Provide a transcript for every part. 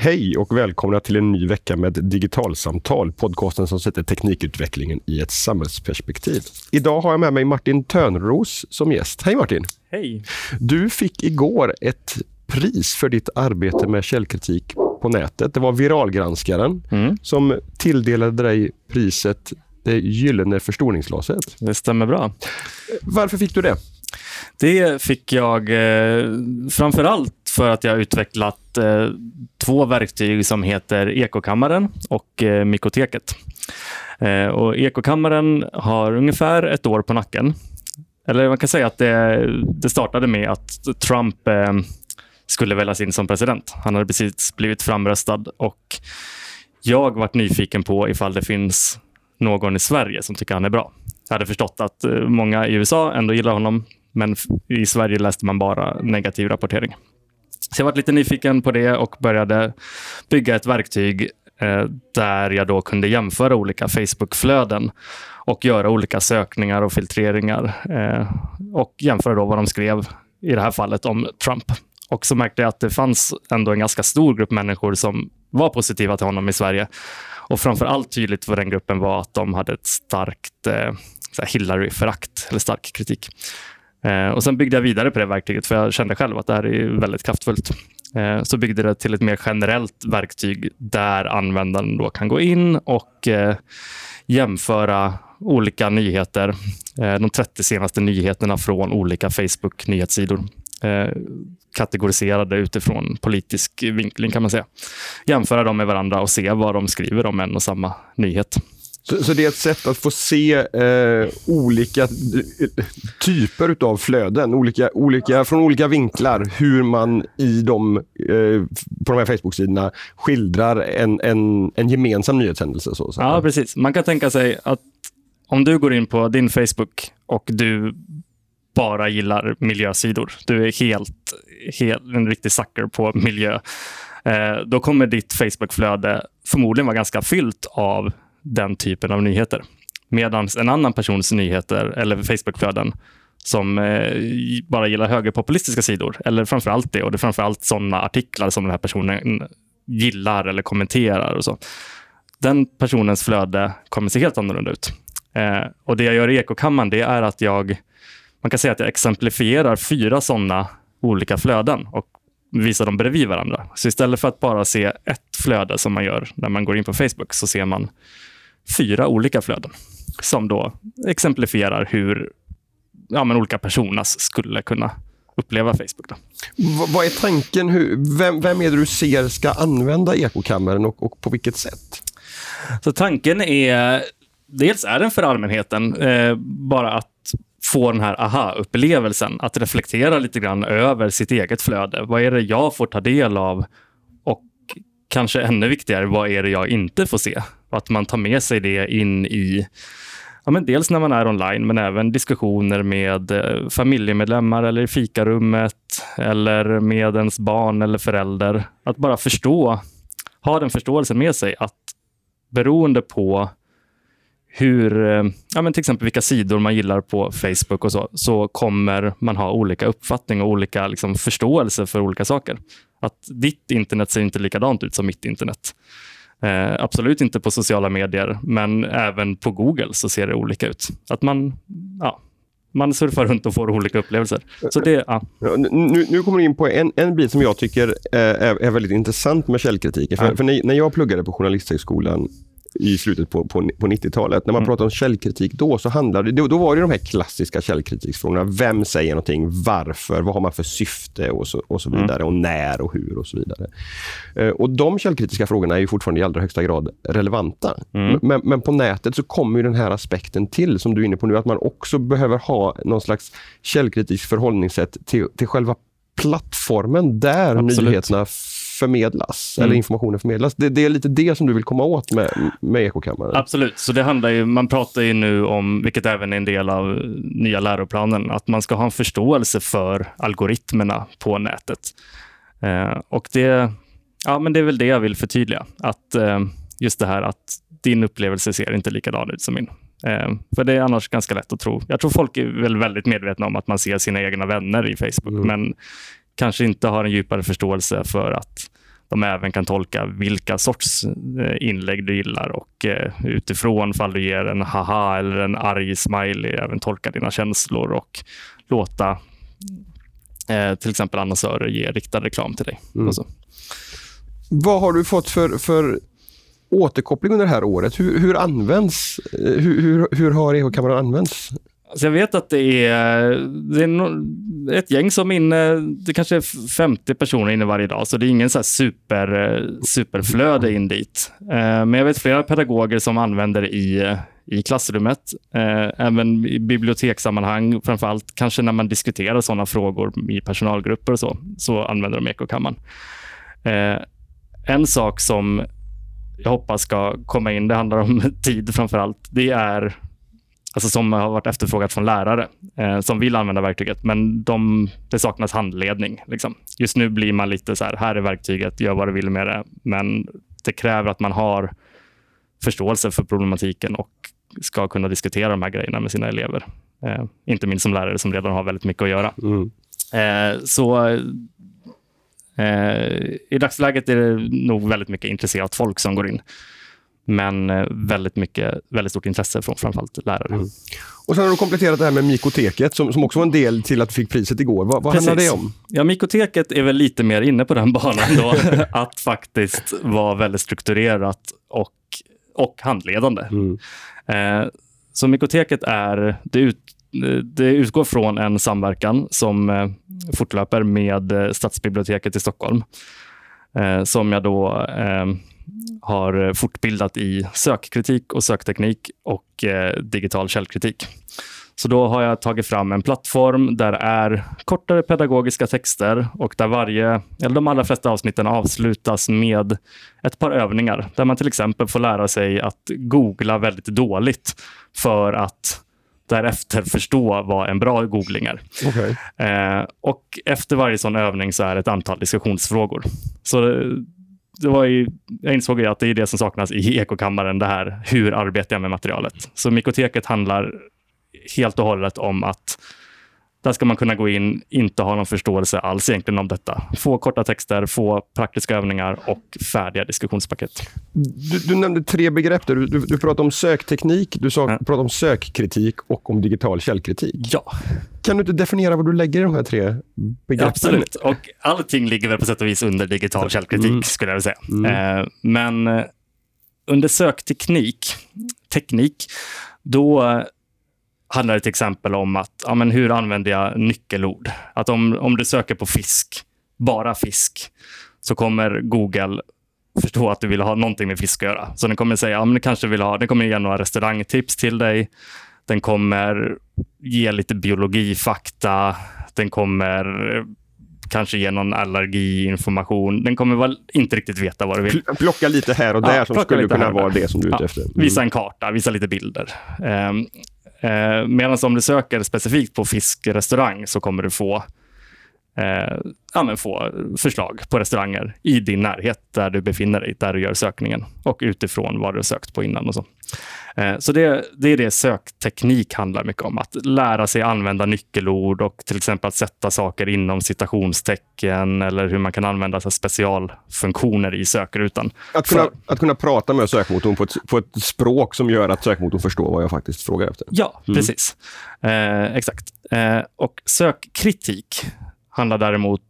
Hej och välkomna till en ny vecka med Digitalsamtal, podcasten som sätter teknikutvecklingen i ett samhällsperspektiv. Idag har jag med mig Martin Törnros som gäst. Hej Martin! Hej! Du fick igår ett pris för ditt arbete med källkritik på nätet. Det var Viralgranskaren mm. som tilldelade dig priset Det gyllene förstoringsglaset. Det stämmer bra. Varför fick du det? Det fick jag eh, framför allt för att jag har utvecklat eh, två verktyg som heter Ekokammaren och eh, Mikoteket. Eh, och Ekokammaren har ungefär ett år på nacken. Eller man kan säga att det, det startade med att Trump eh, skulle väljas in som president. Han hade precis blivit framröstad och jag varit nyfiken på ifall det finns någon i Sverige som tycker han är bra. Jag hade förstått att eh, många i USA ändå gillar honom, men i Sverige läste man bara negativ rapportering. Så jag var lite nyfiken på det och började bygga ett verktyg eh, där jag då kunde jämföra olika Facebook-flöden och göra olika sökningar och filtreringar eh, och jämföra då vad de skrev, i det här fallet om Trump. Och så märkte jag att det fanns ändå en ganska stor grupp människor som var positiva till honom i Sverige. Och framför allt tydligt för den gruppen var att de hade ett starkt eh, Hillary-förakt, eller stark kritik. Eh, och Sen byggde jag vidare på det verktyget, för jag kände själv att det här är väldigt kraftfullt. Eh, så byggde det till ett mer generellt verktyg där användaren då kan gå in och eh, jämföra olika nyheter, eh, de 30 senaste nyheterna från olika Facebook-nyhetssidor. Eh, kategoriserade utifrån politisk vinkling kan man säga. Jämföra dem med varandra och se vad de skriver om en och samma nyhet. Så, så, det är ett sätt att få se eh, olika eh, typer av flöden, olika, olika, från olika vinklar, hur man i de, eh, på de här Facebook-sidorna skildrar en, en, en gemensam nyhetshändelse. Så, så. Ja, precis. Man kan tänka sig att om du går in på din Facebook och du bara gillar miljösidor, du är helt, helt en riktig sucker på miljö, eh, då kommer ditt Facebook-flöde förmodligen vara ganska fyllt av den typen av nyheter. Medan en annan persons nyheter eller Facebookflöden som eh, bara gillar högerpopulistiska sidor, eller framför allt det, och det är framför allt sådana artiklar som den här personen gillar eller kommenterar och så. Den personens flöde kommer se helt annorlunda ut. Eh, och Det jag gör i Ekokammaren det är att jag, man kan säga att jag exemplifierar fyra sådana olika flöden och visar dem bredvid varandra. Så istället för att bara se ett flöde som man gör när man går in på Facebook så ser man fyra olika flöden som då exemplifierar hur ja, men olika personer skulle kunna uppleva Facebook. Då. vad är tanken? Hur, vem, vem är det du ser ska använda ekokammaren och, och på vilket sätt? Så tanken är, dels är den för allmänheten, eh, bara att få den här aha-upplevelsen, att reflektera lite grann över sitt eget flöde. Vad är det jag får ta del av? Och kanske ännu viktigare, vad är det jag inte får se? Och att man tar med sig det in i Ja, men dels när man är online, men även diskussioner med eh, familjemedlemmar eller i fikarummet eller med ens barn eller förälder. Att bara förstå, ha den förståelsen med sig att beroende på hur, eh, ja, men till exempel vilka sidor man gillar på Facebook och så, så kommer man ha olika uppfattning och olika liksom, förståelse för olika saker. Att ditt internet ser inte likadant ut som mitt internet. Eh, absolut inte på sociala medier, men även på Google så ser det olika ut. Att man, ja, man surfar runt och får olika upplevelser. Så det, ja. nu, nu kommer du in på en, en bit som jag tycker är, är väldigt intressant med källkritiken. För, ja. för när, när jag pluggade på Journalisthögskolan i slutet på, på, på 90-talet. När man mm. pratade om källkritik då, så handlade det, då var det de här klassiska källkritiksfrågorna. Vem säger någonting? Varför? Vad har man för syfte? Och så, och så mm. vidare. Mm. Och när och hur och så vidare. Eh, och De källkritiska frågorna är fortfarande i allra högsta grad relevanta. Mm. Men, men, på nätet så kommer den här aspekten till, som du är inne på nu, att man också behöver ha någon slags källkritiskt förhållningssätt till, till själva plattformen där Absolut. nyheterna förmedlas, mm. eller informationen förmedlas. Det, det, är lite det som du vill komma åt med, med ekokammaren. Absolut, så det handlar ju, man pratar ju nu om, vilket även är en del av nya läroplanen, att man ska ha en förståelse för algoritmerna på nätet. Eh, och det, ja, men det är väl det jag vill förtydliga, att eh, just det här att din upplevelse ser inte likadan ut som min. Eh, för det är annars ganska lätt att tro. Jag tror folk är väl väldigt medvetna om att man ser sina egna vänner i Facebook, mm. men kanske inte har en djupare förståelse för att de även kan tolka vilka sorts eh, inlägg du gillar och eh, utifrån fall du ger en haha eller en arg smiley även tolka dina känslor och låta eh, till exempel annonsörer ge riktad reklam till dig. Mm. Vad har du fått för, för återkoppling under det här året? Hur, hur används, hur, hur, hur har ekokameran använts? Alltså jag vet att det är, det är ett gäng som är inne, eh, det kanske är 50 personer inne varje dag, så det är ingen så super, eh, superflöde in dit. Eh, men jag vet flera pedagoger som använder i, i klassrummet, även i bibliotekssammanhang, framför allt kanske när man diskuterar sådana frågor i personalgrupper och så, så använder de ekokammaren. En sak som jag hoppas ska komma in, det handlar om tid framför allt, det är alltså som har varit efterfrågat från lärare eh, som vill använda verktyget, men de, det saknas handledning. Liksom. Just nu blir man lite så här, här är verktyget, gör vad du vill med det. Men det kräver att man har förståelse för problematiken och ska kunna diskutera de här grejerna med sina elever. Eh, inte minst som lärare som redan har väldigt mycket att göra. Mm. Eh, så eh, i dagsläget är det nog väldigt mycket intresserat folk som går in men eh, väldigt mycket, väldigt stort intresse från framförallt lärare. Mm. Och sen har du kompletterat det här med Mikoteket som, som också var en del till att du fick priset igår. Vad, vad handlar det om? Ja, Mikoteket är väl lite mer inne på den banan då, att faktiskt vara väldigt strukturerat och, och handledande. Mm. Eh, så Mikoteket är, det, ut, det utgår från en samverkan som eh, fortlöper med eh, Stadsbiblioteket i Stockholm. Eh, som jag då eh, har fortbildat i sökkritik och sökteknik och eh, digital källkritik. Så då har jag tagit fram en plattform där det är kortare pedagogiska texter och där varje, eller de allra flesta avsnitten avslutas med ett par övningar där man till exempel får lära sig att googla väldigt dåligt för att därefter förstå vad en bra googling är. Okay. Eh, och efter varje sån övning så är det ett antal diskussionsfrågor. Så det var ju, jag insåg ju att det är det som saknas i ekokammaren, det här hur arbetar jag med materialet. Så Mikoteket handlar helt och hållet om att där ska man kunna gå in, inte ha någon förståelse alls egentligen om detta. Få korta texter, få praktiska övningar och färdiga diskussionspaket. Du, du nämnde tre begrepp. Du, du, du pratade om sökteknik, du sa, ja. pratade om sökkritik och om digital källkritik. Ja. Kan du inte definiera vad du lägger i de här tre begreppen? Absolut. Och allting ligger väl på sätt och vis under digital källkritik, mm. skulle jag vilja säga. Mm. Eh, men eh, under sökteknik, teknik, då handlar det till exempel om att ja, men hur använder jag nyckelord? Att om, om du söker på fisk, bara fisk, så kommer Google förstå att du vill ha någonting med fisk att göra. Så den kommer säga, ja, men du kanske vill ha, den kommer ge några restaurangtips till dig. Den kommer ge lite biologifakta. Den kommer kanske ge någon allergiinformation. Den kommer väl inte riktigt veta vad du vill. Plocka lite här och där ja, som skulle kunna vara det som du är ute efter. Mm. Visa en karta, visa lite bilder. Um, Eh, Medan om du söker specifikt på fiskrestaurang så kommer du få, eh, få förslag på restauranger i din närhet där du befinner dig, där du gör sökningen och utifrån vad du har sökt på innan. och Så eh, Så det, det är det sökteknik handlar mycket om. Att lära sig använda nyckelord och till exempel att sätta saker inom citationstecken eller hur man kan använda så specialfunktioner i sökrutan. Att kunna, För, att kunna prata med sökmotorn på ett, på ett språk som gör att sökmotorn förstår vad jag faktiskt frågar efter. Ja, mm. precis. Eh, exakt. Eh, och sökkritik handlar däremot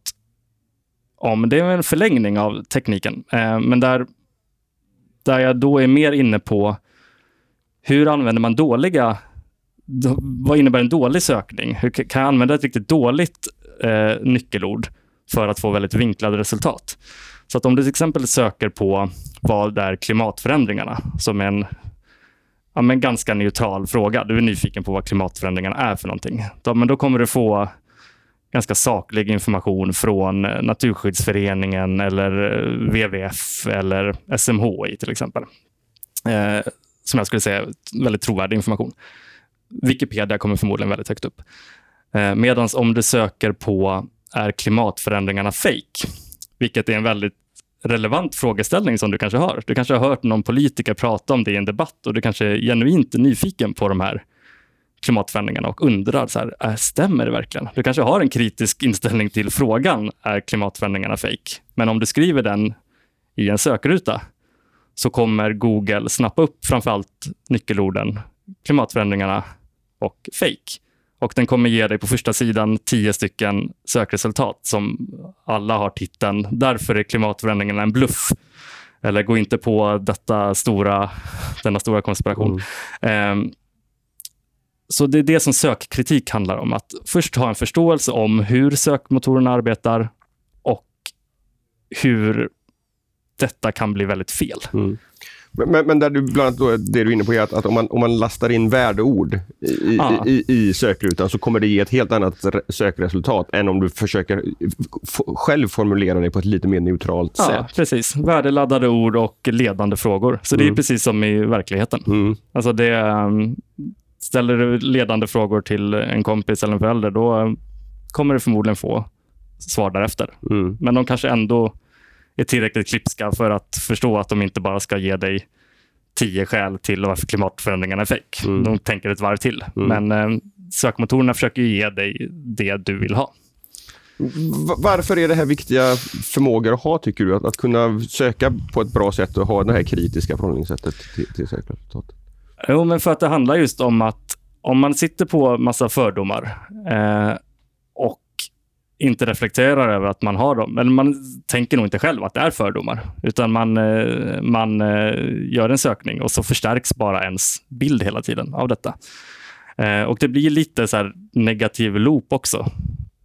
om, det är en förlängning av tekniken, eh, men där, där jag då är mer inne på hur använder man dåliga vad innebär en dålig sökning? Hur kan jag använda ett riktigt dåligt eh, nyckelord för att få väldigt vinklade resultat? Så att om du till exempel söker på vad är klimatförändringarna, som är en ja, men ganska neutral fråga. Du är nyfiken på vad klimatförändringarna är för någonting. Då, men då kommer du få ganska saklig information från eh, Naturskyddsföreningen eller eh, WWF eller SMHI till exempel. Eh, som jag skulle säga väldigt trovärdig information. Wikipedia kommer förmodligen väldigt högt upp. Eh, Medan om du söker på är klimatförändringarna fake? Vilket är en väldigt relevant frågeställning som du kanske har. Du kanske har hört någon politiker prata om det i en debatt och du kanske är genuint nyfiken på de här klimatförändringarna och undrar, så här, äh, stämmer det verkligen? Du kanske har en kritisk inställning till frågan, är klimatförändringarna fake? Men om du skriver den i en sökruta så kommer Google snappa upp framförallt nyckelorden klimatförändringarna och fake. Och den kommer ge dig på första sidan tio stycken sökresultat som alla har titeln “Därför är klimatförändringarna en bluff” eller “Gå inte på detta stora, denna stora konspiration”. Mm. Um, så det är det som sökkritik handlar om. Att först ha en förståelse om hur sökmotorerna arbetar och hur detta kan bli väldigt fel. Mm. Men, men där du bland annat då, det du är inne på är att, att om, man, om man lastar in värdeord i, ah. i, i, sökrutan så kommer det ge ett helt annat sökresultat än om du försöker själv formulera det på ett lite mer neutralt ja, sätt. Precis. Värdeladdade ord och ledande frågor. Så mm. det är precis som i verkligheten. Mm. Alltså det, um, ställer du ledande frågor till en kompis eller en förälder, då kommer du förmodligen få svar därefter. Mm. Men de kanske ändå är tillräckligt klipska för att förstå att de inte bara ska ge dig tio skäl till varför klimatförändringarna är fejk. Mm. De tänker ett varv till. Mm. Men eh, sökmotorerna försöker ge dig det du vill ha. Varför är det här viktiga förmågor att ha, tycker du? Att, att kunna söka på ett bra sätt och ha det här kritiska förhållningssättet till, till sökresultatet? Jo, men för att det handlar just om att om man sitter på massa fördomar eh, och inte reflekterar över att man har dem, eller man tänker nog inte själv att det är fördomar, utan man, eh, man eh, gör en sökning och så förstärks bara ens bild hela tiden av detta. Eh, och det blir lite så negativ loop också.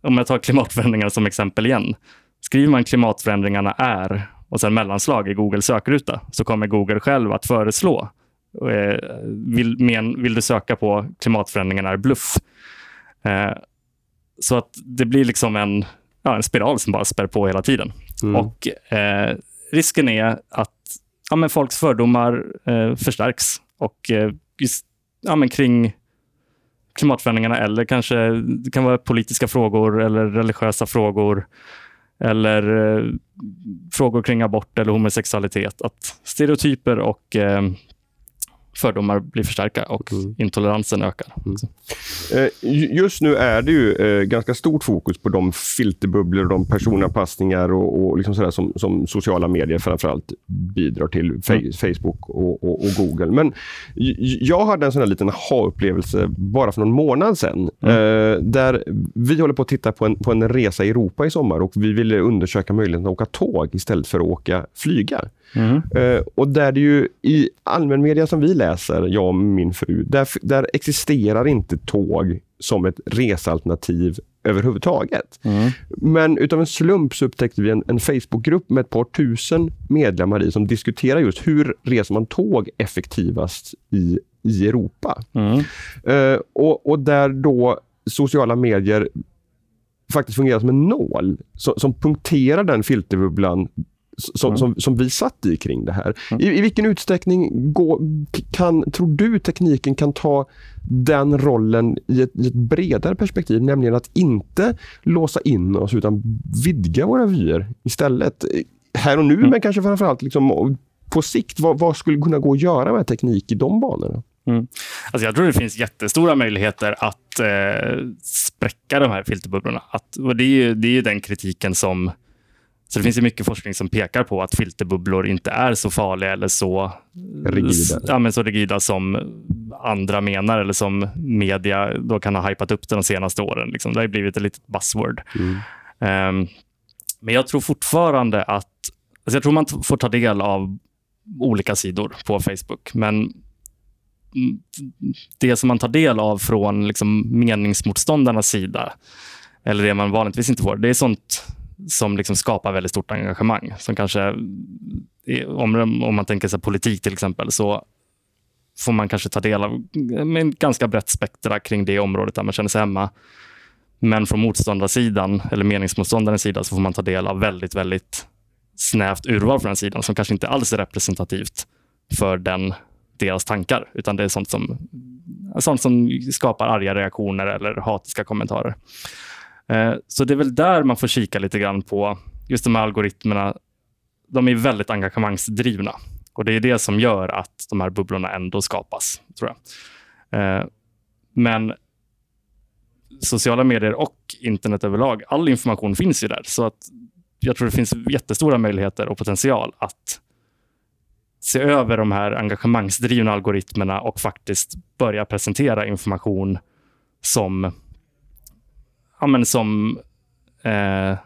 Om jag tar klimatförändringarna som exempel igen. Skriver man klimatförändringarna är och sen mellanslag i Google sökruta så kommer Google själv att föreslå Eh, vill, men, vill du söka på klimatförändringarna är bluff. Eh, så att det blir liksom en, ja, en spiral som bara spär på hela tiden. Mm. Och eh, risken är att ja, men folks fördomar eh, förstärks och eh, just, ja, men kring klimatförändringarna eller kanske det kan vara politiska frågor eller religiösa frågor eller eh, frågor kring abort eller homosexualitet. Att stereotyper och eh, fördomar blir förstärkta och mm. intoleransen ökar. Mm. Eh, just nu är det ju eh, ganska stort fokus på de filterbubblor, de personanpassningar och, och liksom sådär som, som sociala medier framförallt bidrar till. Mm. Facebook och, och, och, Google. Men jag hade en sån här liten aha-upplevelse bara för någon månad sedan. Mm. Eh, där vi håller på att titta på en, på en resa i Europa i sommar och vi ville undersöka möjligheten att åka tåg istället för att åka flyga. Mm. Uh, och där det ju i allmänmedia som vi läser, jag och min fru, där, där existerar inte tåg som ett resalternativ överhuvudtaget. Mm. Men utav en slump så upptäckte vi en, en Facebookgrupp med ett par tusen medlemmar i som diskuterar just hur reser man tåg effektivast i, i Europa. Mm. Uh, och, och där då sociala medier faktiskt fungerar som en nål som, som punkterar den filterbubblan som, mm. som, som, vi satt i kring det här. Mm. I, I, vilken utsträckning går, kan, tror du tekniken kan ta den rollen i ett, i ett, bredare perspektiv, nämligen att inte låsa in oss utan vidga våra vyer istället? Här och nu, mm. men kanske framförallt liksom, på sikt. Vad, vad, skulle kunna gå att göra med teknik i de banorna? Mm. Alltså jag tror det finns jättestora möjligheter att eh, spräcka de här filterbubblorna. Att, och det, är ju, det är ju den kritiken som så det finns ju mycket forskning som pekar på att filterbubblor inte är så farliga eller så rigida, ja, men så rigida som andra menar eller som media då kan ha hypat upp det de senaste åren. Liksom. Det har blivit ett litet buzzword. Mm. Um, men jag tror fortfarande att... Alltså jag tror man får ta del av olika sidor på Facebook, men det som man tar del av från liksom meningsmotståndarnas sida, eller det man vanligtvis inte får, det är sånt som liksom skapar väldigt stort engagemang. Som kanske, om, om man tänker sig politik till exempel, så får man kanske ta del av eh, en ganska brett spektra kring det området där man känner sig hemma. Men från motståndarsidan, eller meningsmotståndarens sida, så får man ta del av väldigt, väldigt snävt urval från den sidan som kanske inte alls är representativt för den, deras tankar, utan det är sånt som, sånt som skapar arga reaktioner eller hatiska kommentarer. Eh, så det är väl där man får kika lite grann på just de här algoritmerna. De är väldigt engagemangsdrivna och det är det som gör att de här bubblorna ändå skapas, tror jag. Eh, men sociala medier och internet överlag, all information finns ju där. Så att jag tror det finns jättestora möjligheter och potential att se över de här engagemangsdrivna algoritmerna och faktiskt börja presentera information som, ja, men som eh,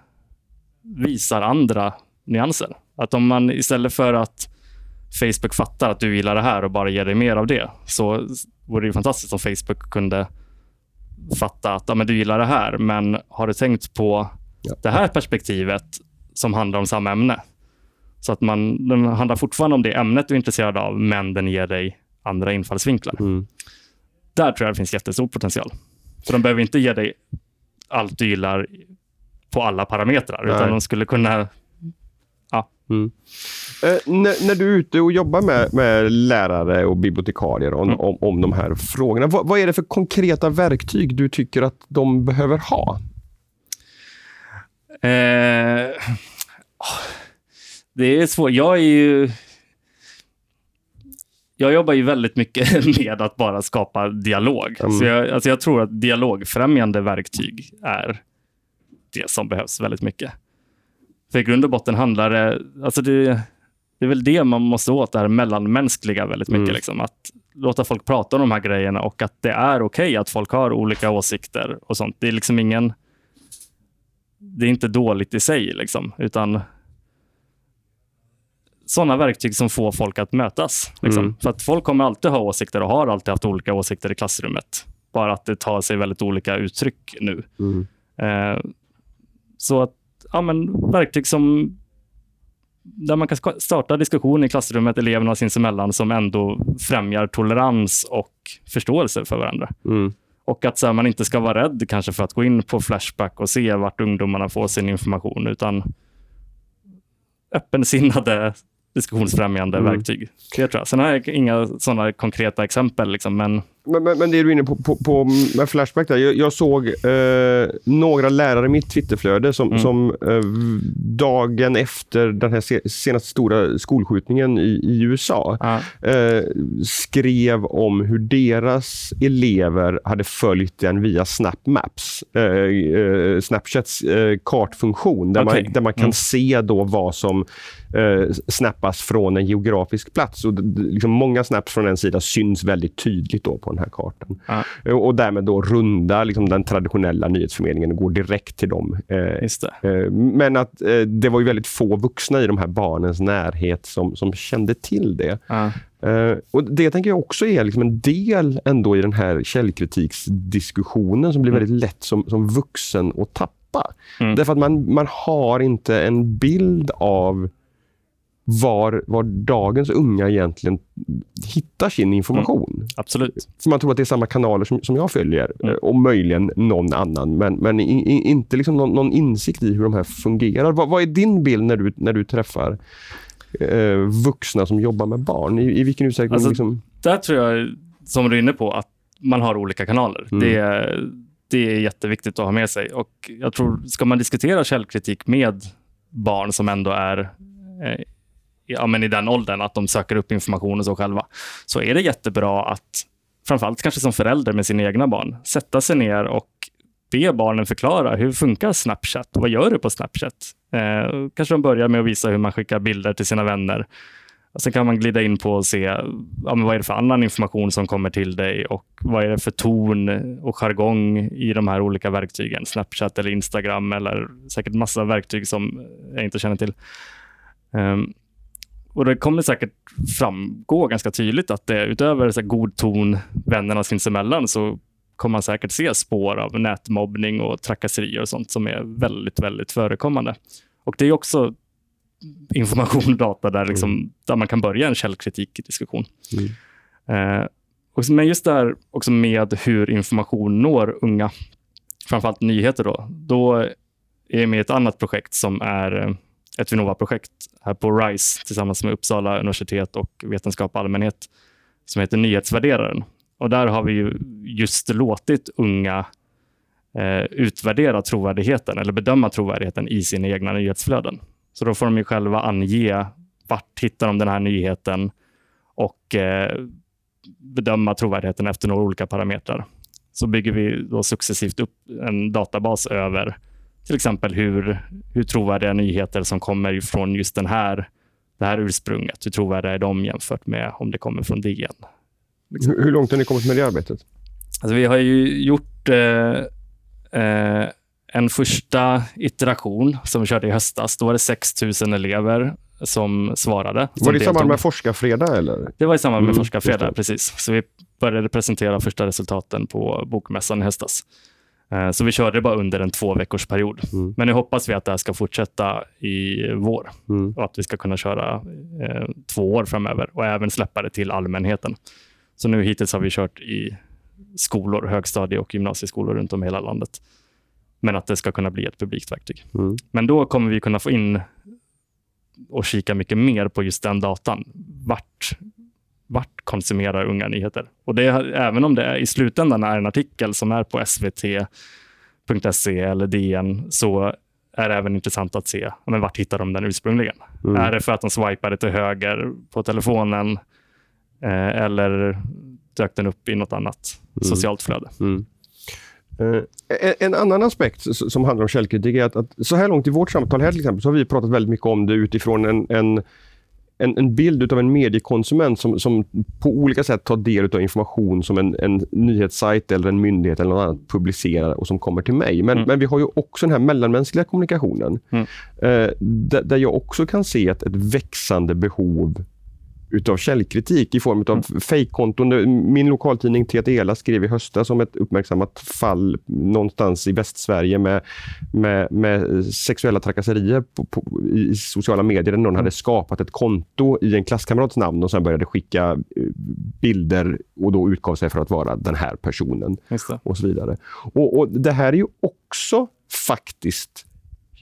visar andra nyanser. Att om man istället för att Facebook fattar att du gillar det här och bara ger dig mer av det, så vore det fantastiskt om Facebook kunde fatta att ja, men du gillar det här, men har du tänkt på ja. det här perspektivet som handlar om samma ämne? Så att man, den handlar fortfarande om det ämnet du är intresserad av, men den ger dig andra infallsvinklar. Mm. Där tror jag det finns jättestor potential. För de behöver inte ge dig allt du gillar på alla parametrar, Nej. utan de skulle kunna Ja. Mm. Eh, när, när, du är ute och jobbar med, med lärare och bibliotekarier om, mm. om, om de här frågorna, vad, vad, är det för konkreta verktyg du tycker att de behöver ha? Eh, det är svårt. Jag är ju... Jag jobbar ju väldigt mycket med att bara skapa dialog. Mm. Så jag, alltså jag tror att dialogfrämjande verktyg är det som behövs väldigt mycket. För i grund och botten handlar det, alltså det, det är väl det man måste åt, det här mellanmänskliga väldigt mycket. Mm. Liksom, att låta folk prata om de här grejerna och att det är okej okay att folk har olika åsikter och sånt. Det är liksom ingen, det är inte dåligt i sig, liksom, utan sådana verktyg som får folk att mötas. Liksom. Mm. För att folk kommer alltid ha åsikter och har alltid haft olika åsikter i klassrummet. Bara att det tar sig väldigt olika uttryck nu. Mm. Eh, så att ja, men, verktyg som där man kan starta diskussion i klassrummet, eleverna sinsemellan, som ändå främjar tolerans och förståelse för varandra. Mm. Och att så här, man inte ska vara rädd kanske för att gå in på Flashback och se vart ungdomarna får sin information, utan öppensinnade diskussionsfrämjande mm. verktyg. Det tror jag. Sen har jag inga sådana konkreta exempel, liksom, men men, men, men, det du är inne på, på, på med Flashback, där, jag, jag såg eh, några lärare i mitt Twitterflöde som, mm. som eh, dagen efter den här senaste stora skolskjutningen i, i USA ah. eh, skrev om hur deras elever hade följt den via Snap Maps, eh, eh, Snapchats eh, kartfunktion, där, okay. man, där man kan mm. se då vad som snappas från en geografisk plats. Och, liksom, många snaps från en sida syns väldigt tydligt då på den här kartan. Ja. Eh, och därmed då runda liksom, den traditionella nyhetsförmedlingen och går direkt till dem. Eh, eh, men att det var ju väldigt få vuxna i de här barnens närhet som, som kände till det. Ja. och Det tänker jag också är liksom en del ändå i den här källkritiksdiskussionen som blir mm. väldigt lätt som, som vuxen att tappa. Mm. Därför att man, man har inte en bild av var, var dagens unga egentligen hittar sin information. Mm, absolut. För man tror att det är samma kanaler som, som jag följer mm. och möjligen någon annan. Men, men i, i, inte liksom någon, någon, insikt i hur de här fungerar. Vad, vad är din bild när du, när du träffar eh, vuxna som jobbar med barn? I, i vilken utsträckning? Alltså, liksom... Där tror jag, som du är inne på, att man har olika kanaler. Mm. Det, det är jätteviktigt att ha med sig. Och jag tror, ska man diskutera källkritik med barn som ändå är eh, ja, men i den åldern, att de söker upp information och så själva, så är det jättebra att, framförallt kanske som förälder med sina egna barn, sätta sig ner och be barnen förklara hur funkar Snapchat? Vad gör du på Snapchat? Eh, kanske de börjar med att visa hur man skickar bilder till sina vänner. Och sen kan man glida in på och se ja, men vad är det för annan information som kommer till dig och vad är det för ton och jargong i de här olika verktygen. Snapchat eller Instagram eller säkert massa verktyg som jag inte känner till. Um, och det kommer säkert framgå ganska tydligt att det utöver så god ton vännerna sinsemellan så kommer man säkert se spår av nätmobbning och trakasserier och sånt som är väldigt, väldigt förekommande. Och det är också information och data där, liksom, mm. där man kan börja en källkritik i diskussion. Mm. Eh, och, men just det här också med hur information når unga, framförallt nyheter då, då är jag med i ett annat projekt som är eh, ett Vinnova-projekt här på RISE tillsammans med Uppsala universitet och Vetenskap och allmänhet som heter Nyhetsvärderaren. Och där har vi just låtit unga eh, utvärdera trovärdigheten eller bedöma trovärdigheten i sina egna nyhetsflöden. Så då får de ju själva ange vart hittar de den här nyheten och eh, bedöma trovärdigheten efter några olika parametrar. Så bygger vi då successivt upp en databas över till exempel hur, hur trovärdiga nyheter som kommer från just den här, det här ursprunget, hur trovärdiga är de jämfört med om det kommer från DN? Liksom. Hur, hur, långt har ni kommit med det arbetet? Alltså, vi har ju gjort eh, eh, en första iteration som vi körde i höstas. Då var det 6 000 elever som svarade. Var det i samband med Forskarfredag? Eller? Det var i samband med mm, Forskarfredag, precis. Så vi började presentera första resultaten på Bokmässan i höstas. Eh, så vi körde bara under en två veckors period. Mm. Men nu hoppas vi att det här ska fortsätta i vår mm. och att vi ska kunna köra eh, två år framöver och även släppa det till allmänheten. Så nu hittills har vi kört i skolor, högstadie och gymnasieskolor runt om i hela landet. Men att det ska kunna bli ett publikt verktyg. Mm. Men då kommer vi kunna få in och kika mycket mer på just den datan. Vart, vart konsumerar unga nyheter? Och det, även om det är, i slutändan är en artikel som är på svt.se eller DN, så är det även intressant att se men vart hittar de den ursprungligen. Mm. Är det för att de swipade till höger på telefonen eh, eller dök den upp i något annat mm. socialt flöde? Mm. Uh, en annan aspekt som handlar om källkritik är att, att, så här långt i vårt samtal här till exempel så har vi pratat väldigt mycket om det utifrån en, en, en, en bild av en mediekonsument som, som på olika sätt tar del av information som en, en nyhetssajt eller en myndighet eller något annat publicerar och som kommer till mig. Men, mm. men vi har ju också den här mellanmänskliga kommunikationen mm. uh, där, där jag också kan se ett, ett växande behov utav källkritik i form av mm. fejkkonton. Min lokaltidning TTELA skrev i höstas om ett uppmärksammat fall någonstans i Västsverige med, med, med sexuella trakasserier på, på, i sociala medier där någon mm. hade skapat ett konto i en klasskamrats namn och sen började skicka eh, bilder och då utgav sig för att vara den här personen. och så vidare. Och, och Det här är ju också faktiskt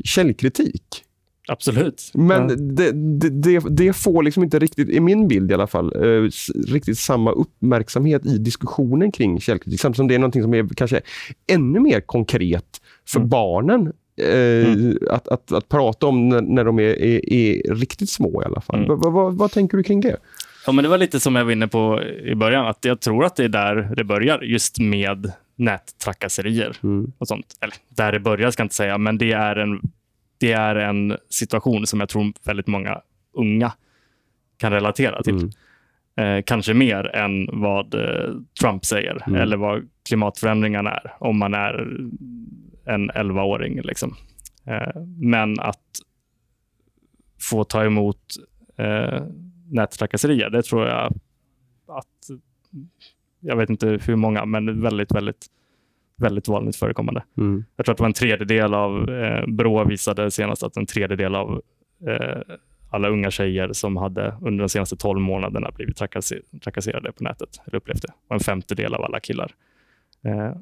källkritik. Absolut. Men ja. det, det, det, får liksom inte riktigt, i min bild i alla fall, eh, riktigt samma uppmärksamhet i diskussionen kring källkritik. Samtidigt som det är något som är kanske ännu mer konkret för mm. barnen eh, mm. att, att, att prata om när, när de är, är, är, riktigt små i alla fall. Mm. Vad, vad, vad tänker du kring det? Ja, men det var lite som jag var inne på i början, att jag tror att det är där det börjar, just med nättrakasserier mm. och sånt. Eller där det börjar ska jag inte säga, men det är en det är en situation som jag tror väldigt många unga kan relatera till. Mm. Eh, kanske mer än vad eh, Trump säger mm. eller vad klimatförändringarna är, om man är en 11-åring. Liksom. Eh, men att få ta emot eh, nättrakasserier, det tror jag att, jag vet inte hur många, men väldigt, väldigt väldigt vanligt förekommande. Mm. Jag tror att det var en tredjedel av, eh, Brå visade senast att en tredjedel av eh, alla unga tjejer som hade under de senaste 12 månaderna blivit trakasser trakasserade på nätet, eller upplevt det. Och en femtedel av alla killar. Eh,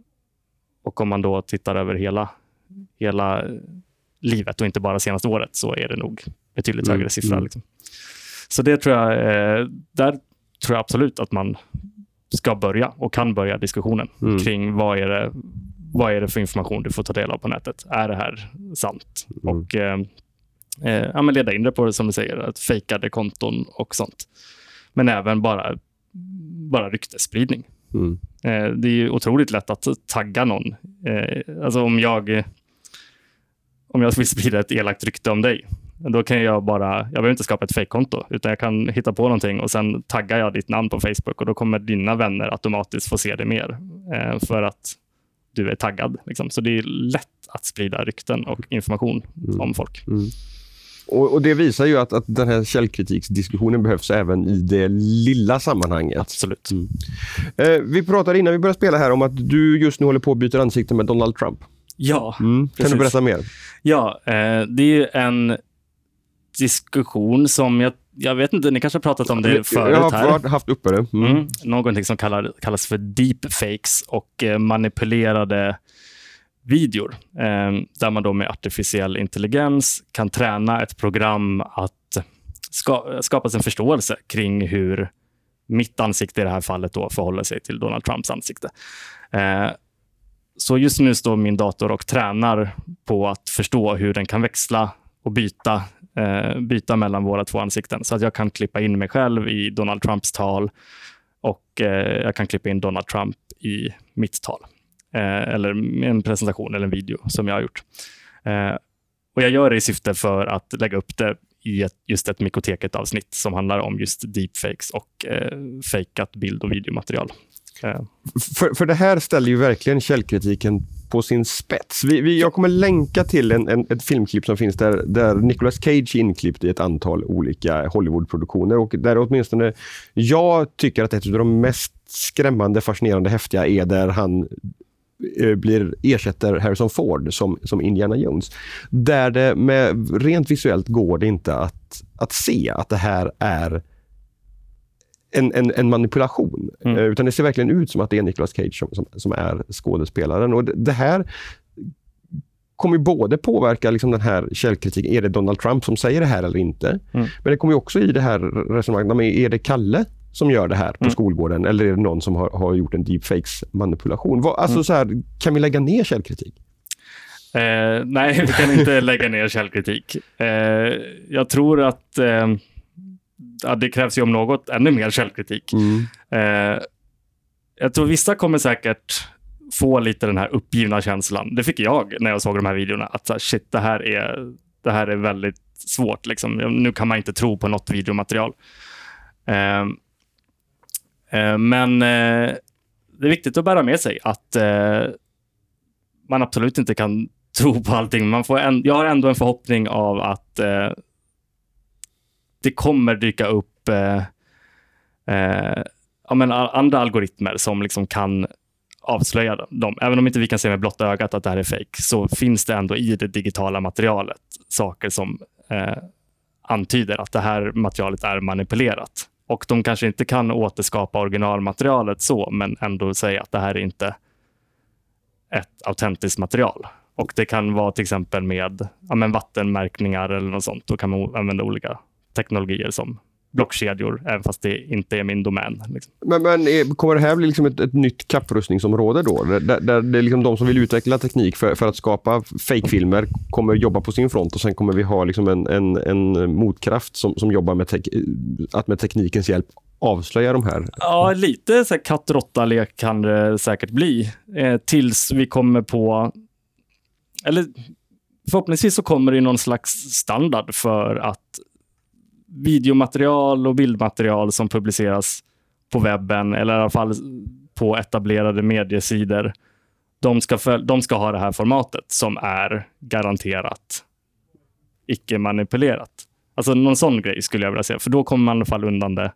och om man då tittar över hela, hela livet och inte bara senaste året så är det nog betydligt mm. högre siffra. Mm. Liksom. Så det tror jag, eh, där tror jag absolut att man ska börja och kan börja diskussionen mm. kring vad är, det, vad är det för information du får ta del av på nätet. Är det här sant? Mm. Och eh, eh, ja, men leda in det på det som du säger, att fejkade konton och sånt. Men även bara, bara ryktesspridning. Mm. Eh, det är otroligt lätt att tagga någon. Eh, alltså om jag, om jag vill sprida ett elakt rykte om dig då kan jag bara, jag behöver inte skapa ett fejkkonto, utan jag kan hitta på någonting och sen taggar jag ditt namn på Facebook och då kommer dina vänner automatiskt få se det mer eh, för att du är taggad. Liksom. Så det är lätt att sprida rykten och information mm. om folk. Mm. Och, och, Det visar ju att, att den här källkritiksdiskussionen behövs även i det lilla sammanhanget. Absolut. Mm. Eh, vi pratade innan vi började spela här om att du just nu håller på att byta ansikte med Donald Trump. Ja, mm. Kan du berätta mer? Ja, eh, det är en diskussion som jag, jag vet inte, ni kanske har pratat om det förut här. Jag har haft uppe det. Mm. Mm, någonting som kallar, kallas för deepfakes och eh, manipulerade videor. Eh, där man då med artificiell intelligens kan träna ett program att ska, skapa en förståelse kring hur mitt ansikte i det här fallet då förhåller sig till Donald Trumps ansikte. Eh, så just nu står min dator och tränar på att förstå hur den kan växla och byta eh, byta mellan våra två ansikten. Så att jag kan klippa in mig själv i Donald Trumps tal och eh, jag kan klippa in Donald Trump i mitt tal. Eh, eller en presentation eller en video som jag har gjort. Eh, och Jag gör det i syfte för att lägga upp det i ett, just ett Mikoteket-avsnitt som handlar om just deepfakes och eh, fejkat bild och videomaterial. Eh. För, för det här ställer ju verkligen källkritiken på sin spets. Vi, vi, jag kommer länka till en, en, ett filmklipp som finns där, där Nicolas Cage är inklippt i ett antal olika Hollywoodproduktioner och där åtminstone jag tycker att ett av de mest skrämmande, fascinerande, häftiga är där han eh, blir, ersätter Harrison Ford som, som Indiana Jones. Där det med, rent visuellt går det inte att, att se att det här är en, en, en manipulation. Mm. Eh, utan det ser verkligen ut som att det är Nicolas Cage som, som, som är skådespelaren. Och det, det här kommer både påverka liksom den här källkritiken. Är det Donald Trump som säger det här eller inte? Mm. Men det kommer också i det här resonemanget. Är det Kalle som gör det här på mm. skolgården eller är det någon som har, har gjort en deepfakes-manipulation? Alltså, mm. så här, kan vi lägga ner källkritik? Eh, nej, vi kan inte lägga ner källkritik. Eh, jag tror att eh, ja, det krävs ju om något ännu mer källkritik. Mm. Eh, jag tror vissa kommer säkert få lite den här uppgivna känslan. Det fick jag när jag såg de här videorna. Att så shit, det här är, det här är väldigt svårt. Liksom. Nu kan man inte tro på något videomaterial. Eh, eh, men eh, det är viktigt att bära med sig att eh, man absolut inte kan tro på allting. Man får en, jag har ändå en förhoppning av att eh, det kommer dyka upp eh, eh, ja, men andra algoritmer som liksom kan avslöja dem. Även om inte vi kan se med blotta ögat att det här är fake så finns det ändå i det digitala materialet saker som eh, antyder att det här materialet är manipulerat. Och de kanske inte kan återskapa originalmaterialet så, men ändå säga att det här är inte ett autentiskt material. Och Det kan vara till exempel med ja, men vattenmärkningar eller något sånt. Då kan man använda olika teknologier som blockkedjor, även fast det inte är min domän. Liksom. Men, men kommer det här bli liksom ett, ett nytt kapprustningsområde då? Där, där det är liksom de som vill utveckla teknik för, för att skapa fejkfilmer kommer jobba på sin front och sen kommer vi ha liksom en, en, en motkraft som, som jobbar med tek, att med teknikens hjälp avslöja de här? Ja, lite så katt-råtta-lek kan det säkert bli. Eh, tills vi kommer på... Eller förhoppningsvis så kommer det någon slags standard för att videomaterial och bildmaterial som publiceras på webben eller i alla fall på etablerade mediesidor. De ska, de ska ha det här formatet som är garanterat icke manipulerat. Alltså någon sån grej skulle jag vilja säga, för då kommer man i alla fall undan det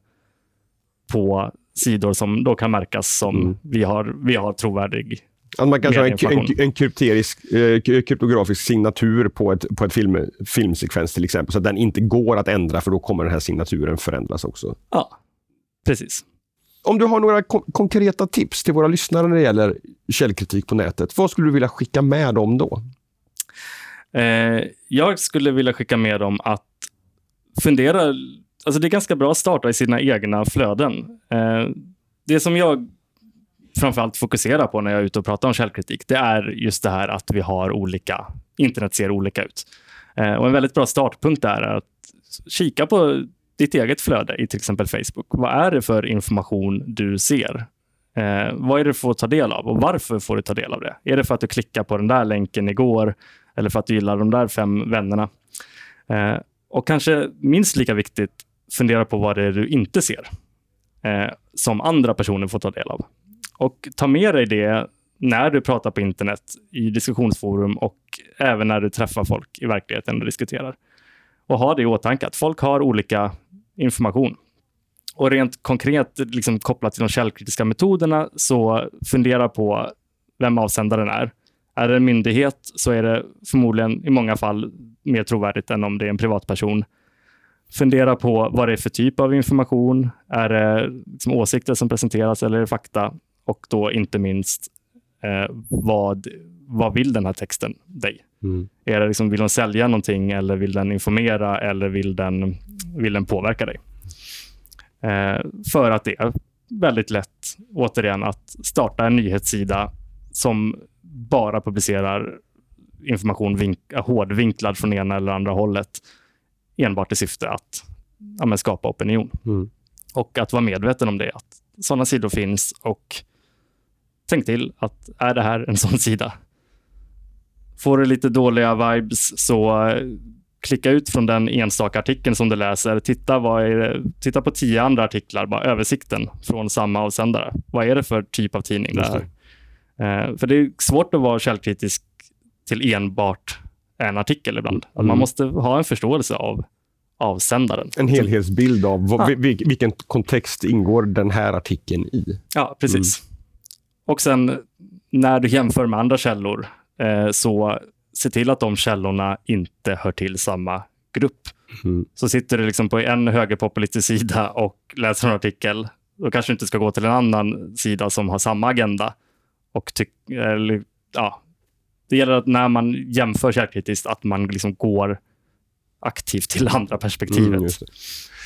på sidor som då kan märkas som mm. vi, har, vi har trovärdig att man kanske har en, en, en krypterisk, eh, kryptografisk signatur på ett, på ett film, filmsekvens till exempel, så att den inte går att ändra för då kommer den här signaturen förändras också. Ja, precis. Om du har några ko konkreta tips till våra lyssnare när det gäller källkritik på nätet, vad skulle du vilja skicka med dem då? Eh, jag skulle vilja skicka med dem att fundera. Alltså det är ganska bra att starta i sina egna flöden. Eh, det som jag framförallt fokuserar på när jag är ute och pratar om källkritik, det är just det här att vi har olika, internet ser olika ut. Eh, och en väldigt bra startpunkt är att kika på ditt eget flöde i till exempel Facebook. Vad är det för information du ser? Eh, vad är det du får ta del av och varför får du ta del av det? Är det för att du klickar på den där länken igår eller för att du gillar de där fem vännerna? Eh, och kanske minst lika viktigt, fundera på vad det är du inte ser eh, som andra personer får ta del av. Och ta med dig det när du pratar på internet, i diskussionsforum och även när du träffar folk i verkligheten och diskuterar. Och ha det i åtanke att folk har olika information. Och rent konkret liksom kopplat till de källkritiska metoderna, så fundera på vem avsändaren är. Är det en myndighet så är det förmodligen i många fall mer trovärdigt än om det är en privatperson. Fundera på vad det är för typ av information. Är det liksom åsikter som presenteras eller är det fakta? Och då inte minst, eh, vad, vad vill den här texten dig? Mm. Är det liksom, vill den sälja någonting eller vill den informera eller vill den, vill den påverka dig? Eh, för att det är väldigt lätt, återigen, att starta en nyhetssida som bara publicerar information vink, hårdvinklad från ena eller andra hållet enbart i syfte att ja, skapa opinion. Mm. Och att vara medveten om det, att sådana sidor finns och tänk till att är det här en sån sida? Får du lite dåliga vibes så klicka ut från den enstaka artikeln som du läser. Titta, vad är det, titta på tio andra artiklar, bara översikten från samma avsändare. Vad är det för typ av tidning det är? Eh, för det är svårt att vara källkritisk till enbart en artikel ibland. Mm. Man måste ha en förståelse av avsändaren. En helhetsbild av ja. vilken kontext ingår den här artikeln i. Ja, precis. Mm. Och sen när du jämför med andra källor eh, så se till att de källorna inte hör till samma grupp. Mm. Så sitter du liksom på en högerpopulistisk sida och läser en artikel, då kanske du inte ska gå till en annan sida som har samma agenda. Och tyck, eller, ja, det gäller att när man jämför källkritiskt, att man liksom går aktivt till andra perspektivet. Mm,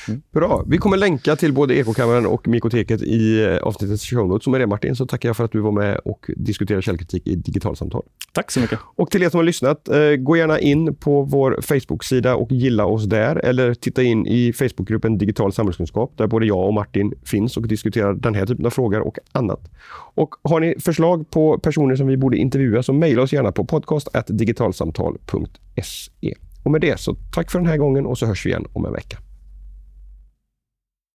Mm. Bra. Vi kommer länka till både Ekokammaren och Mikoteket i eh, avsnittets show notes. Med det Martin så tackar jag för att du var med och diskuterade källkritik i digitalsamtal. Tack så mycket. Och till er som har lyssnat, eh, gå gärna in på vår Facebook-sida och gilla oss där. Eller titta in i Facebookgruppen Digital samhällskunskap där både jag och Martin finns och diskuterar den här typen av frågor och annat. Och har ni förslag på personer som vi borde intervjua så mejla oss gärna på podcast digitalsamtal.se. Och med det så tack för den här gången och så hörs vi igen om en vecka.